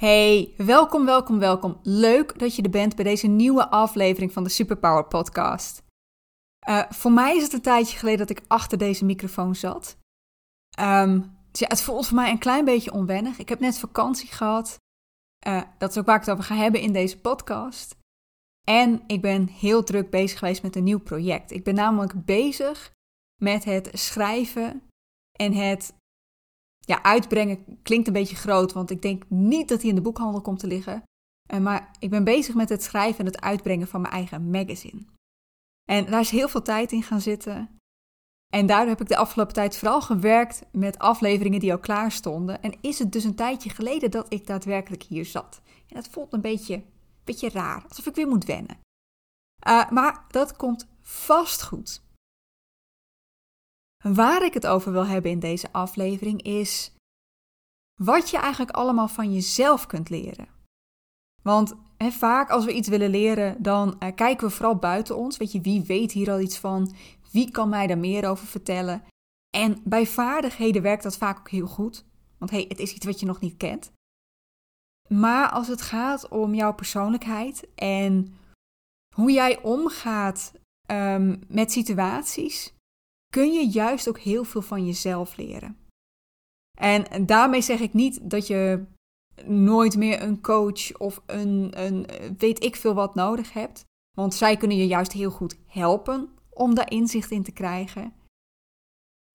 Hey, welkom, welkom, welkom. Leuk dat je er bent bij deze nieuwe aflevering van de Superpower Podcast. Uh, voor mij is het een tijdje geleden dat ik achter deze microfoon zat. Dus ja, het voelt voor mij een klein beetje onwennig. Ik heb net vakantie gehad. Uh, dat is ook waar ik het over ga hebben in deze podcast. En ik ben heel druk bezig geweest met een nieuw project. Ik ben namelijk bezig met het schrijven en het ja, uitbrengen klinkt een beetje groot, want ik denk niet dat hij in de boekhandel komt te liggen. Uh, maar ik ben bezig met het schrijven en het uitbrengen van mijn eigen magazine. En daar is heel veel tijd in gaan zitten. En daardoor heb ik de afgelopen tijd vooral gewerkt met afleveringen die al klaar stonden. En is het dus een tijdje geleden dat ik daadwerkelijk hier zat. En dat voelt een beetje, beetje raar, alsof ik weer moet wennen. Uh, maar dat komt vast goed. Waar ik het over wil hebben in deze aflevering is wat je eigenlijk allemaal van jezelf kunt leren. Want vaak als we iets willen leren, dan uh, kijken we vooral buiten ons. Weet je, wie weet hier al iets van? Wie kan mij daar meer over vertellen? En bij vaardigheden werkt dat vaak ook heel goed. Want hey, het is iets wat je nog niet kent. Maar als het gaat om jouw persoonlijkheid en hoe jij omgaat um, met situaties, kun je juist ook heel veel van jezelf leren. En daarmee zeg ik niet dat je nooit meer een coach of een, een weet ik veel wat nodig hebt. Want zij kunnen je juist heel goed helpen om daar inzicht in te krijgen.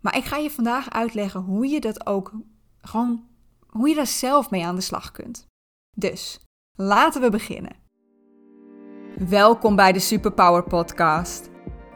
Maar ik ga je vandaag uitleggen hoe je dat ook gewoon, hoe je daar zelf mee aan de slag kunt. Dus laten we beginnen. Welkom bij de Superpower Podcast.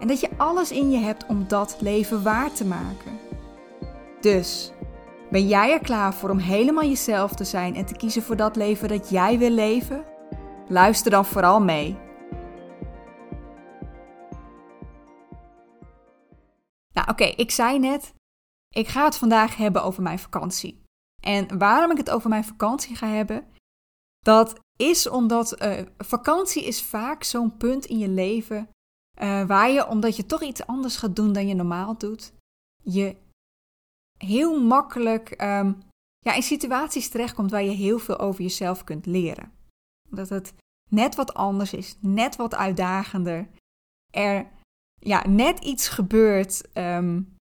en dat je alles in je hebt om dat leven waar te maken. Dus, ben jij er klaar voor om helemaal jezelf te zijn en te kiezen voor dat leven dat jij wil leven? Luister dan vooral mee. Nou, oké, ik zei net, ik ga het vandaag hebben over mijn vakantie. En waarom ik het over mijn vakantie ga hebben, dat is omdat uh, vakantie is vaak zo'n punt in je leven uh, waar je, omdat je toch iets anders gaat doen dan je normaal doet, je heel makkelijk um, ja, in situaties terechtkomt waar je heel veel over jezelf kunt leren. Dat het net wat anders is, net wat uitdagender. Er ja, net iets gebeurt um,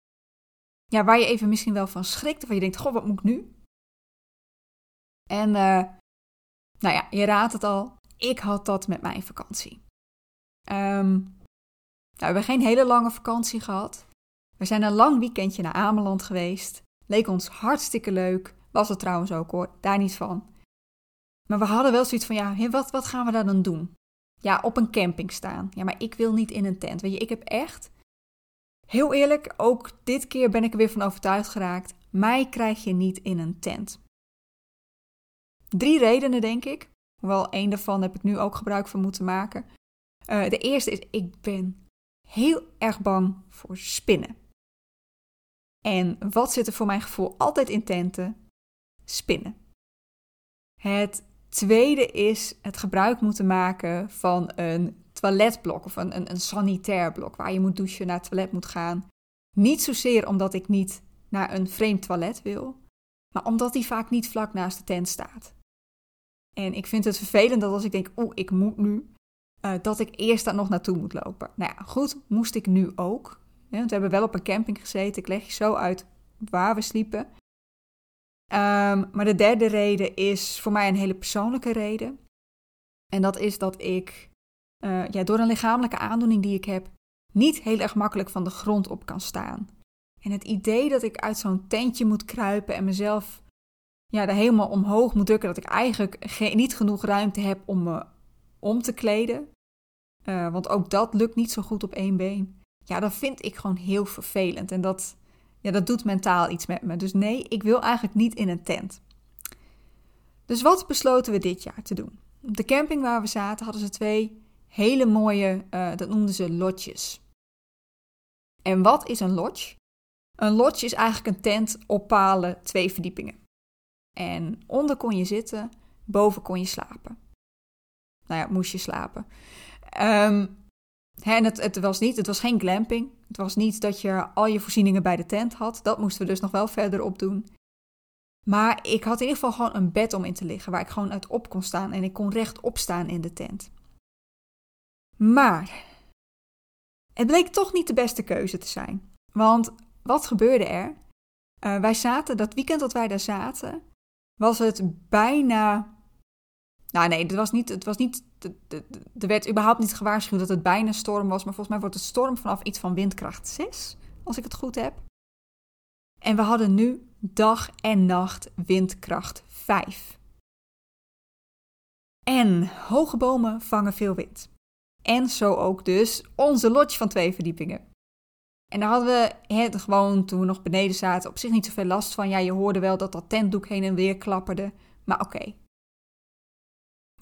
ja, waar je even misschien wel van schrikt. Of je denkt, goh, wat moet ik nu? En uh, nou ja, je raadt het al. Ik had dat met mijn vakantie. Um, we hebben geen hele lange vakantie gehad. We zijn een lang weekendje naar Ameland geweest. Leek ons hartstikke leuk. Was het trouwens ook hoor, daar niet van. Maar we hadden wel zoiets van, ja, wat, wat gaan we daar dan doen? Ja, op een camping staan. Ja, maar ik wil niet in een tent. Weet je, ik heb echt, heel eerlijk, ook dit keer ben ik er weer van overtuigd geraakt. Mij krijg je niet in een tent. Drie redenen, denk ik. Hoewel één daarvan heb ik nu ook gebruik van moeten maken. Uh, de eerste is, ik ben heel erg bang voor spinnen. En wat zit er voor mijn gevoel altijd in tenten? Spinnen. Het tweede is het gebruik moeten maken van een toiletblok of een, een, een sanitair blok waar je moet douchen, naar het toilet moet gaan. Niet zozeer omdat ik niet naar een vreemd toilet wil, maar omdat die vaak niet vlak naast de tent staat. En ik vind het vervelend dat als ik denk, oeh, ik moet nu, uh, dat ik eerst daar nog naartoe moet lopen. Nou ja, goed, moest ik nu ook. want we hebben wel op een camping gezeten. Ik leg je zo uit waar we sliepen. Um, maar de derde reden is voor mij een hele persoonlijke reden. En dat is dat ik uh, ja, door een lichamelijke aandoening die ik heb, niet heel erg makkelijk van de grond op kan staan. En het idee dat ik uit zo'n tentje moet kruipen en mezelf ja, er helemaal omhoog moet drukken, dat ik eigenlijk niet genoeg ruimte heb om me om te kleden, uh, want ook dat lukt niet zo goed op één been. Ja, dat vind ik gewoon heel vervelend. En dat, ja, dat doet mentaal iets met me. Dus nee, ik wil eigenlijk niet in een tent. Dus wat besloten we dit jaar te doen? op de camping waar we zaten hadden ze twee hele mooie, uh, dat noemden ze lodges. En wat is een lodge? Een lodge is eigenlijk een tent op palen, twee verdiepingen. En onder kon je zitten, boven kon je slapen. Nou ja, moest je slapen. Um, en het, het, was niet, het was geen glamping. Het was niet dat je al je voorzieningen bij de tent had. Dat moesten we dus nog wel verder op doen. Maar ik had in ieder geval gewoon een bed om in te liggen, waar ik gewoon uit op kon staan en ik kon rechtop staan in de tent. Maar het bleek toch niet de beste keuze te zijn. Want wat gebeurde er? Uh, wij zaten, dat weekend dat wij daar zaten, was het bijna. Nou nee, het was niet. Het was niet er werd überhaupt niet gewaarschuwd dat het bijna storm was. Maar volgens mij wordt het storm vanaf iets van windkracht 6, als ik het goed heb. En we hadden nu dag en nacht windkracht 5. En hoge bomen vangen veel wind. En zo ook dus onze lodge van twee verdiepingen. En daar hadden we het gewoon, toen we nog beneden zaten, op zich niet zoveel last van. Ja, je hoorde wel dat dat tentdoek heen en weer klapperde. Maar oké.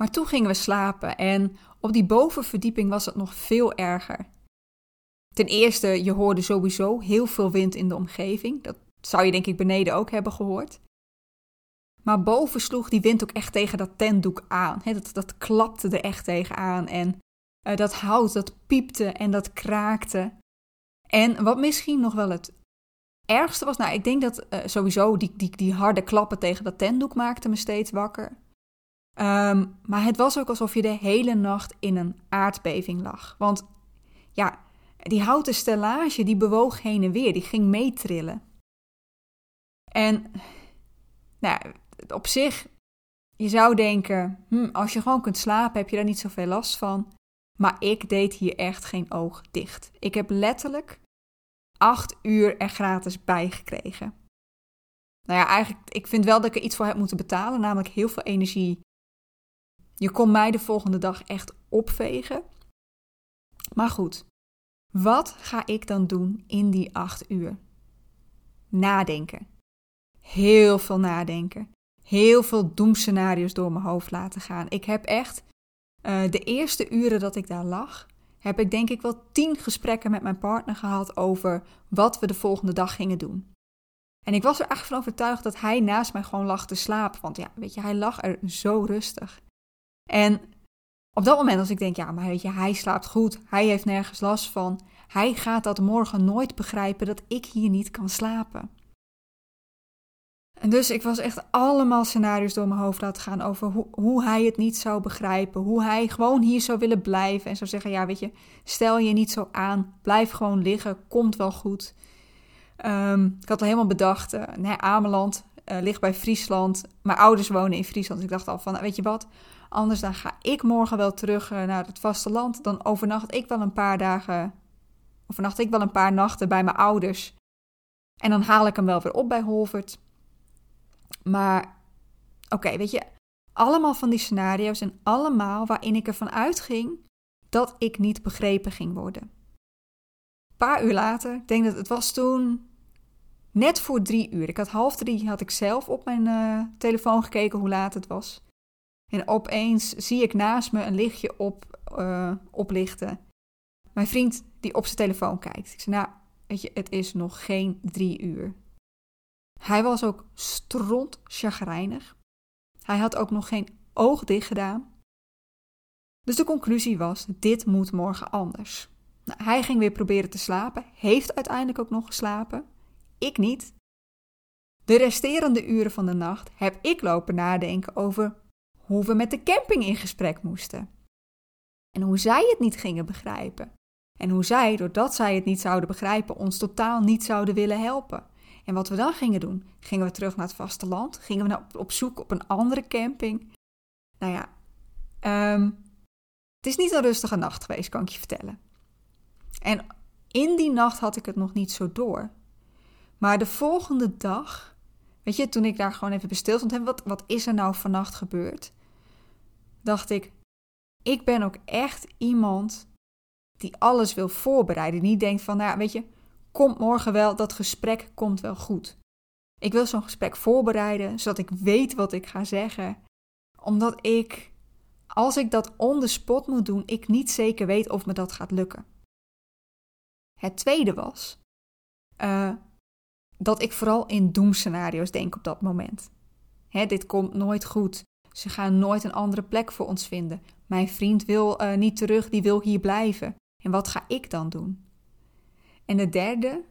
Maar toen gingen we slapen en op die bovenverdieping was het nog veel erger. Ten eerste, je hoorde sowieso heel veel wind in de omgeving. Dat zou je denk ik beneden ook hebben gehoord. Maar boven sloeg die wind ook echt tegen dat tentdoek aan. dat, dat klapte er echt tegen aan. En uh, dat hout, dat piepte en dat kraakte. En wat misschien nog wel het ergste was, nou, ik denk dat uh, sowieso die, die, die harde klappen tegen dat tentdoek maakte me steeds wakker. Um, maar het was ook alsof je de hele nacht in een aardbeving lag. Want ja, die houten stellage die bewoog heen en weer, die ging meetrillen. En nou, op zich, je zou denken, hm, als je gewoon kunt slapen, heb je daar niet zoveel last van. Maar ik deed hier echt geen oog dicht. Ik heb letterlijk acht uur er gratis bij gekregen. Nou ja, eigenlijk, ik vind wel dat ik er iets voor heb moeten betalen, namelijk heel veel energie. Je kon mij de volgende dag echt opvegen. Maar goed, wat ga ik dan doen in die acht uur? Nadenken. Heel veel nadenken. Heel veel doemscenario's door mijn hoofd laten gaan. Ik heb echt uh, de eerste uren dat ik daar lag, heb ik denk ik wel tien gesprekken met mijn partner gehad over wat we de volgende dag gingen doen. En ik was er echt van overtuigd dat hij naast mij gewoon lag te slapen. Want ja, weet je, hij lag er zo rustig. En op dat moment als ik denk, ja, maar weet je, hij slaapt goed, hij heeft nergens last van, hij gaat dat morgen nooit begrijpen dat ik hier niet kan slapen. En dus ik was echt allemaal scenario's door mijn hoofd laten gaan over hoe, hoe hij het niet zou begrijpen. Hoe hij gewoon hier zou willen blijven en zou zeggen: Ja, weet je, stel je niet zo aan. Blijf gewoon liggen, komt wel goed. Um, ik had al helemaal bedacht: uh, nee, Ameland uh, ligt bij Friesland. Mijn ouders wonen in Friesland. Dus ik dacht al van: Weet je wat, anders dan ga ik morgen wel terug uh, naar het vasteland. Dan overnacht ik wel een paar dagen. Overnacht ik wel een paar nachten bij mijn ouders. En dan haal ik hem wel weer op bij Holvert. Maar oké, weet je, allemaal van die scenario's en allemaal waarin ik ervan uitging dat ik niet begrepen ging worden. Een paar uur later, ik denk dat het was toen net voor drie uur. Ik had half drie, had ik zelf op mijn uh, telefoon gekeken hoe laat het was. En opeens zie ik naast me een lichtje op, uh, oplichten. Mijn vriend die op zijn telefoon kijkt. Ik zei, nou, weet je, het is nog geen drie uur. Hij was ook stront chagrijnig. Hij had ook nog geen oog dicht gedaan. Dus de conclusie was: dit moet morgen anders. Nou, hij ging weer proberen te slapen, heeft uiteindelijk ook nog geslapen. Ik niet. De resterende uren van de nacht heb ik lopen nadenken over hoe we met de camping in gesprek moesten. En hoe zij het niet gingen begrijpen. En hoe zij, doordat zij het niet zouden begrijpen, ons totaal niet zouden willen helpen. En wat we dan gingen doen, gingen we terug naar het vasteland, gingen we op, zoek op een andere camping. Nou ja, um, het is niet een rustige nacht geweest, kan ik je vertellen. En in die nacht had ik het nog niet zo door. Maar de volgende dag, weet je, toen ik daar gewoon even bestil stond, wat, wat is er nou vannacht gebeurd? Dacht ik, ik ben ook echt iemand die alles wil voorbereiden. Niet denkt van, nou weet je, komt morgen wel, dat gesprek komt wel goed. Ik wil zo'n gesprek voorbereiden, zodat ik weet wat ik ga zeggen. Omdat ik als ik dat on the spot moet doen, ik niet zeker weet of me dat gaat lukken. Het tweede was uh, dat ik vooral in doemscenario's denk op dat moment. Hè, dit komt nooit goed. Ze gaan nooit een andere plek voor ons vinden. Mijn vriend wil uh, niet terug, die wil hier blijven. En wat ga ik dan doen? En de derde,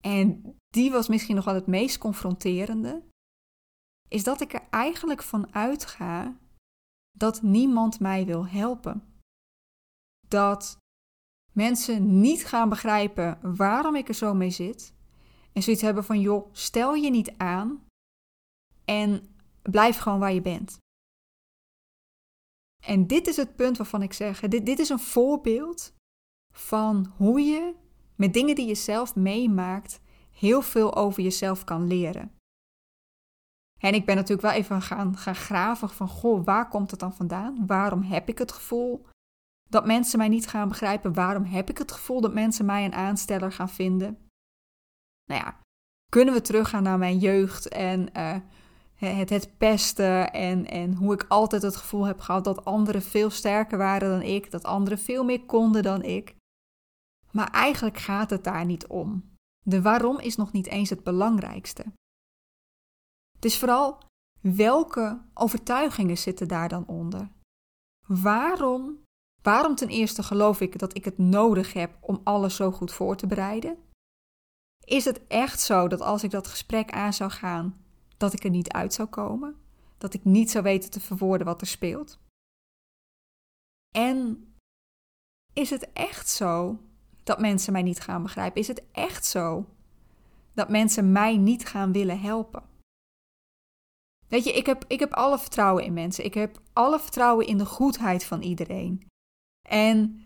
en die was misschien nog wel het meest confronterende, is dat ik er eigenlijk van uitga dat niemand mij wil helpen. Dat mensen niet gaan begrijpen waarom ik er zo mee zit. En zoiets hebben van, joh, stel je niet aan en blijf gewoon waar je bent. En dit is het punt waarvan ik zeg, dit, dit is een voorbeeld van hoe je met dingen die je zelf meemaakt heel veel over jezelf kan leren. En ik ben natuurlijk wel even gaan, gaan graven van, goh, waar komt het dan vandaan? Waarom heb ik het gevoel dat mensen mij niet gaan begrijpen? Waarom heb ik het gevoel dat mensen mij een aansteller gaan vinden? Nou ja, kunnen we teruggaan naar mijn jeugd en uh, het, het pesten en, en hoe ik altijd het gevoel heb gehad dat anderen veel sterker waren dan ik, dat anderen veel meer konden dan ik. Maar eigenlijk gaat het daar niet om. De waarom is nog niet eens het belangrijkste. Het is vooral welke overtuigingen zitten daar dan onder? Waarom, waarom ten eerste geloof ik dat ik het nodig heb om alles zo goed voor te bereiden? Is het echt zo dat als ik dat gesprek aan zou gaan, dat ik er niet uit zou komen? Dat ik niet zou weten te verwoorden wat er speelt? En is het echt zo dat mensen mij niet gaan begrijpen? Is het echt zo dat mensen mij niet gaan willen helpen? Weet je, ik heb, ik heb alle vertrouwen in mensen. Ik heb alle vertrouwen in de goedheid van iedereen. En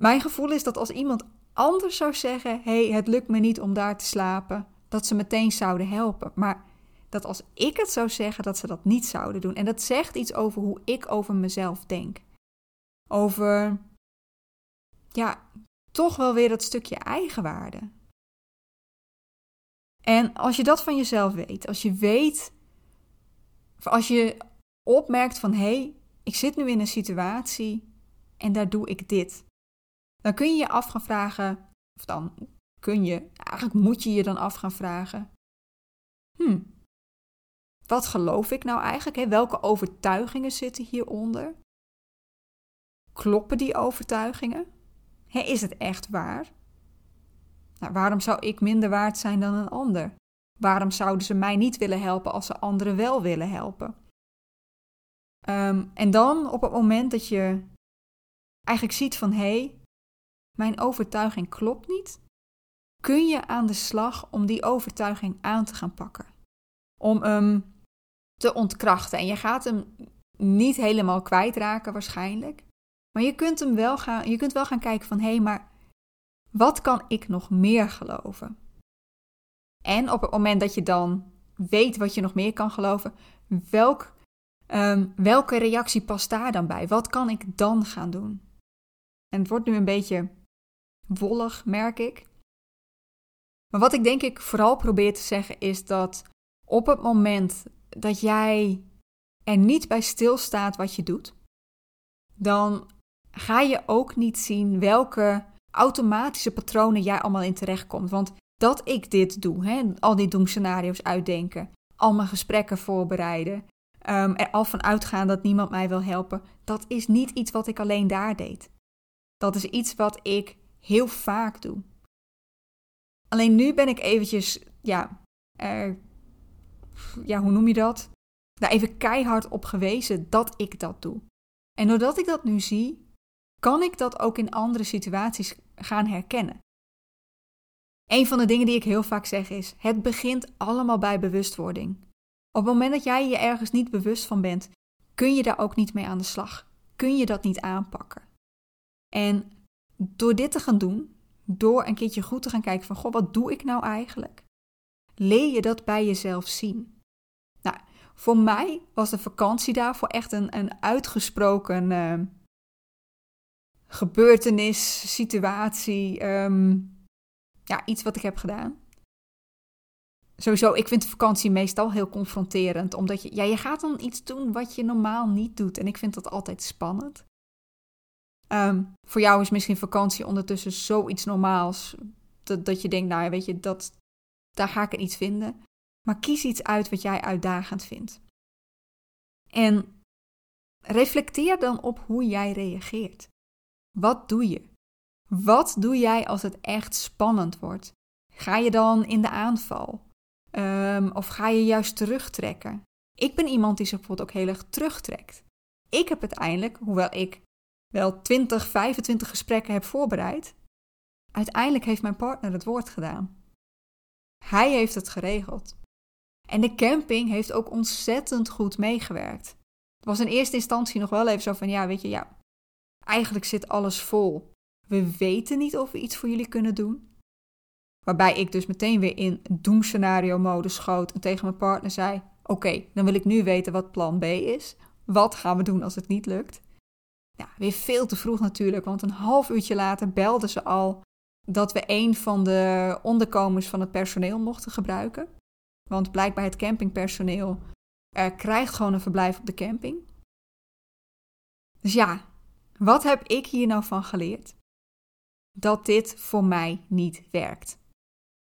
mijn gevoel is dat als iemand anders zou zeggen: hey, het lukt me niet om daar te slapen, dat ze meteen zouden helpen. Maar dat als ik het zou zeggen, dat ze dat niet zouden doen. En dat zegt iets over hoe ik over mezelf denk. Over, ja, toch wel weer dat stukje eigenwaarde. En als je dat van jezelf weet, als je weet, als je opmerkt van hé, hey, ik zit nu in een situatie en daar doe ik dit. Dan kun je je af gaan vragen, of dan kun je, eigenlijk moet je je dan af gaan vragen. Hm, wat geloof ik nou eigenlijk? Hè? Welke overtuigingen zitten hieronder? Kloppen die overtuigingen? is het echt waar? Nou, waarom zou ik minder waard zijn dan een ander? Waarom zouden ze mij niet willen helpen als ze anderen wel willen helpen? Ehm, en dan op het moment dat je eigenlijk ziet van hé, hey, mijn overtuiging klopt niet, kun je aan de slag om die overtuiging aan te gaan pakken. Om hem te ontkrachten. En je gaat hem niet helemaal kwijtraken waarschijnlijk. Maar je kunt, hem wel gaan, je kunt wel gaan kijken van hé, hey, maar wat kan ik nog meer geloven? En op het moment dat je dan weet wat je nog meer kan geloven, welk, um, welke reactie past daar dan bij? Wat kan ik dan gaan doen? En het wordt nu een beetje wollig, merk ik. Maar wat ik denk ik vooral probeer te zeggen is dat op het moment dat jij er niet bij stilstaat wat je doet, dan ga je ook niet zien welke automatische patronen jij allemaal in terechtkomt. Want dat ik dit doe, hè, al die doemscenario's uitdenken, al mijn gesprekken voorbereiden, um, er al van uitgaan dat niemand mij wil helpen, dat is niet iets wat ik alleen daar deed. Dat is iets wat ik heel vaak doe. Alleen nu ben ik eventjes, ja, ja, hoe noem je dat? Daar even keihard op gewezen dat ik dat doe. En doordat ik dat nu zie, kan ik dat ook in andere situaties gaan herkennen. Een van de dingen die ik heel vaak zeg is: het begint allemaal bij bewustwording. Op het moment dat jij je ergens niet bewust van bent, kun je daar ook niet mee aan de slag. Kun je dat niet aanpakken. En door dit te gaan doen, door een keertje goed te gaan kijken van, goh, wat doe ik nou eigenlijk? Leer je dat bij jezelf zien. Nou, voor mij was de vakantie daarvoor echt een, een uitgesproken uh, gebeurtenis, situatie, um, ja, iets wat ik heb gedaan. sowieso, ik vind vakantie meestal heel confronterend. Omdat je, ja, je gaat dan iets doen wat je normaal niet doet. En ik vind dat altijd spannend. Ehm, voor jou is misschien vakantie ondertussen zoiets normaals. Dat, dat je denkt, nou ja, weet je, dat, daar ga ik iets vinden. Maar kies iets uit wat jij uitdagend vindt. En reflecteer dan op hoe jij reageert. Wat doe je? Wat doe jij als het echt spannend wordt? Ga je dan in de aanval? Um, of ga je juist terugtrekken? Ik ben iemand die zich bijvoorbeeld ook heel erg terugtrekt. Ik heb uiteindelijk, hoewel ik wel 20, 25 gesprekken heb voorbereid, uiteindelijk heeft mijn partner het woord gedaan. Hij heeft het geregeld. En de camping heeft ook ontzettend goed meegewerkt. Het was in eerste instantie nog wel even zo van, ja, weet je, ja, eigenlijk zit alles vol. We weten niet of we iets voor jullie kunnen doen. Waarbij ik dus meteen weer in doemscenario mode schoot en tegen mijn partner zei: Oké, dan wil ik nu weten wat plan B is. Wat gaan we doen als het niet lukt? Ja, weer veel te vroeg natuurlijk, want een half uurtje later belden ze al dat we een van de onderkomens van het personeel mochten gebruiken. Want blijkbaar het campingpersoneel er krijgt gewoon een verblijf op de camping. Dus ja, wat heb ik hier nou van geleerd? Dat dit voor mij niet werkt.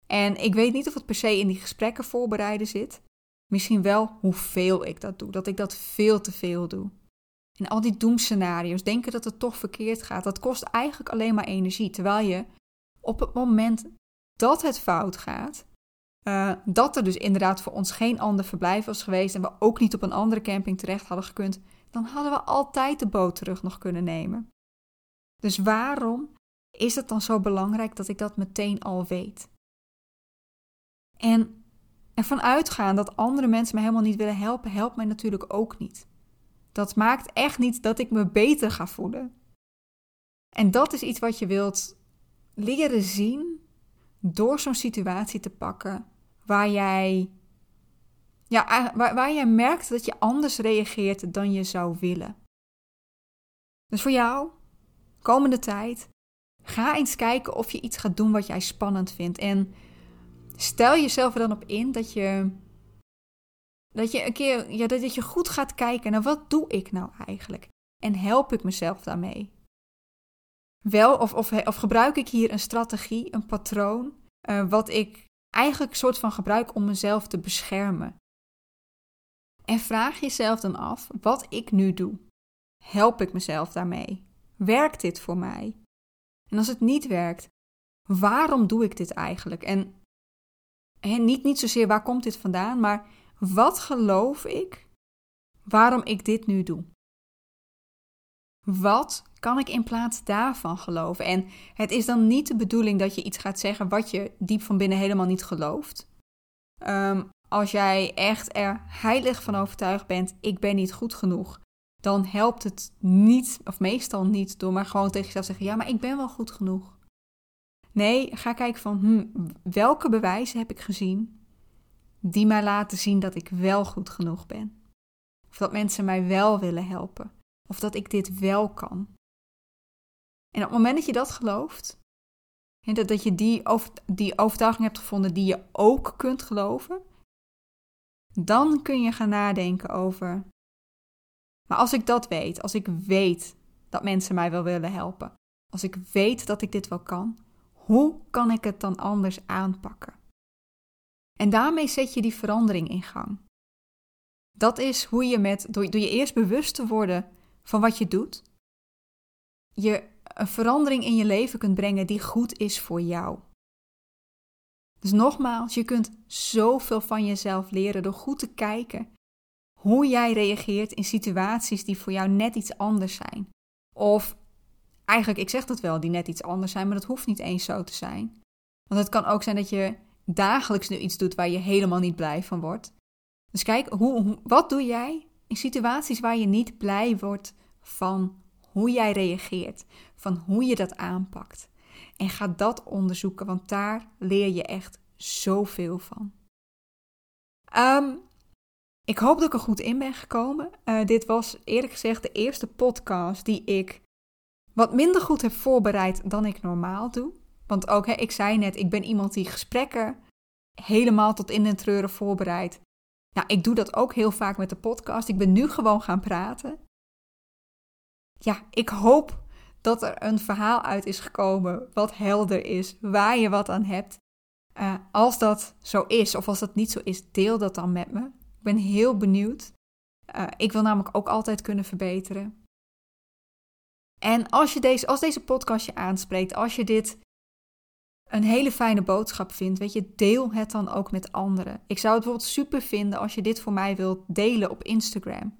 En ik weet niet of het per se in die gesprekken voorbereiden zit. Misschien wel hoeveel ik dat doe. Dat ik dat veel te veel doe. En al die doemscenario's, denken dat het toch verkeerd gaat, dat kost eigenlijk alleen maar energie. Terwijl je op het moment dat het fout gaat, uh, dat er dus inderdaad voor ons geen ander verblijf was geweest en we ook niet op een andere camping terecht hadden gekund, dan hadden we altijd de boot terug nog kunnen nemen. Dus waarom is het dan zo belangrijk dat ik dat meteen al weet? En ervan uitgaan dat andere mensen me helemaal niet willen helpen, helpt mij natuurlijk ook niet. Dat maakt echt niet dat ik me beter ga voelen. En dat is iets wat je wilt leren zien door zo'n situatie te pakken waar jij, ja, waar, waar jij merkt dat je anders reageert dan je zou willen. Dus voor jou, komende tijd, ga eens kijken of je iets gaat doen wat jij spannend vindt. En stel jezelf er dan op in dat je, dat je een keer, ja, dat je goed gaat kijken naar wat doe ik nou eigenlijk? En help ik mezelf daarmee? Wel, of, of, of gebruik ik hier een strategie, een patroon, uh, wat ik eigenlijk soort van gebruik om mezelf te beschermen? En vraag jezelf dan af wat ik nu doe. Help ik mezelf daarmee? Werkt dit voor mij? En als het niet werkt, waarom doe ik dit eigenlijk? En en niet, niet zozeer waar komt dit vandaan, maar wat geloof ik waarom ik dit nu doe? Wat kan ik in plaats daarvan geloven? En het is dan niet de bedoeling dat je iets gaat zeggen wat je diep van binnen helemaal niet gelooft. Um, als jij echt er heilig van overtuigd bent, ik ben niet goed genoeg, dan helpt het niet, of meestal niet, door maar gewoon tegen jezelf te zeggen: ja, maar ik ben wel goed genoeg. Nee, ga kijken van hm, welke bewijzen heb ik gezien die mij laten zien dat ik wel goed genoeg ben. Of dat mensen mij wel willen helpen. Of dat ik dit wel kan. En op het moment dat je dat gelooft, dat, dat je die, die overtuiging hebt gevonden die je ook kunt geloven, dan kun je gaan nadenken over. Maar als ik dat weet, als ik weet dat mensen mij wel willen helpen, als ik weet dat ik dit wel kan, hoe kan ik het dan anders aanpakken? En daarmee zet je die verandering in gang. Dat is hoe je met, door, door je eerst bewust te worden van wat je doet, je een verandering in je leven kunt brengen die goed is voor jou. Dus nogmaals, je kunt zoveel van jezelf leren door goed te kijken hoe jij reageert in situaties die voor jou net iets anders zijn. Of eigenlijk, ik zeg dat wel, die net iets anders zijn, maar dat hoeft niet eens zo te zijn. Want het kan ook zijn dat je dagelijks nu iets doet waar je helemaal niet blij van wordt. Dus kijk, hoe, wat doe jij in situaties waar je niet blij wordt van hoe jij reageert, van hoe je dat aanpakt. En ga dat onderzoeken, want daar leer je echt zoveel van. Um, ik hoop dat ik er goed in ben gekomen. Uh, dit was eerlijk gezegd de eerste podcast die ik wat minder goed heb voorbereid dan ik normaal doe. Want ook, hè, ik zei net, ik ben iemand die gesprekken helemaal tot in den treuren voorbereid. Nou, ik doe dat ook heel vaak met de podcast. Ik ben nu gewoon gaan praten. Ja, ik hoop dat er een verhaal uit is gekomen wat helder is, waar je wat aan hebt. Uh, als dat zo is, of als dat niet zo is, deel dat dan met me. Ik ben heel benieuwd. Uh, ik wil namelijk ook altijd kunnen verbeteren. En als, je deze, als deze podcast je aanspreekt, als je dit een hele fijne boodschap vindt, weet je, deel het dan ook met anderen. Ik zou het bijvoorbeeld super vinden als je dit voor mij wilt delen op Instagram.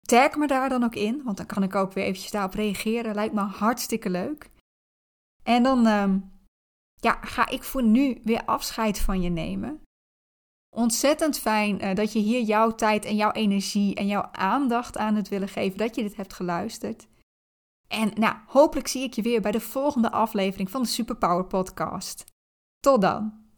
Tag me daar dan ook in, want dan kan ik ook weer eventjes daarop reageren. Lijkt me hartstikke leuk. En dan uh, ja, ga ik voor nu weer afscheid van je nemen. Ontzettend fijn uh, dat je hier jouw tijd en jouw energie en jouw aandacht aan het willen geven, dat je dit hebt geluisterd. En nou, hopelijk zie ik je weer bij de volgende aflevering van de Superpower Podcast. Tot dan!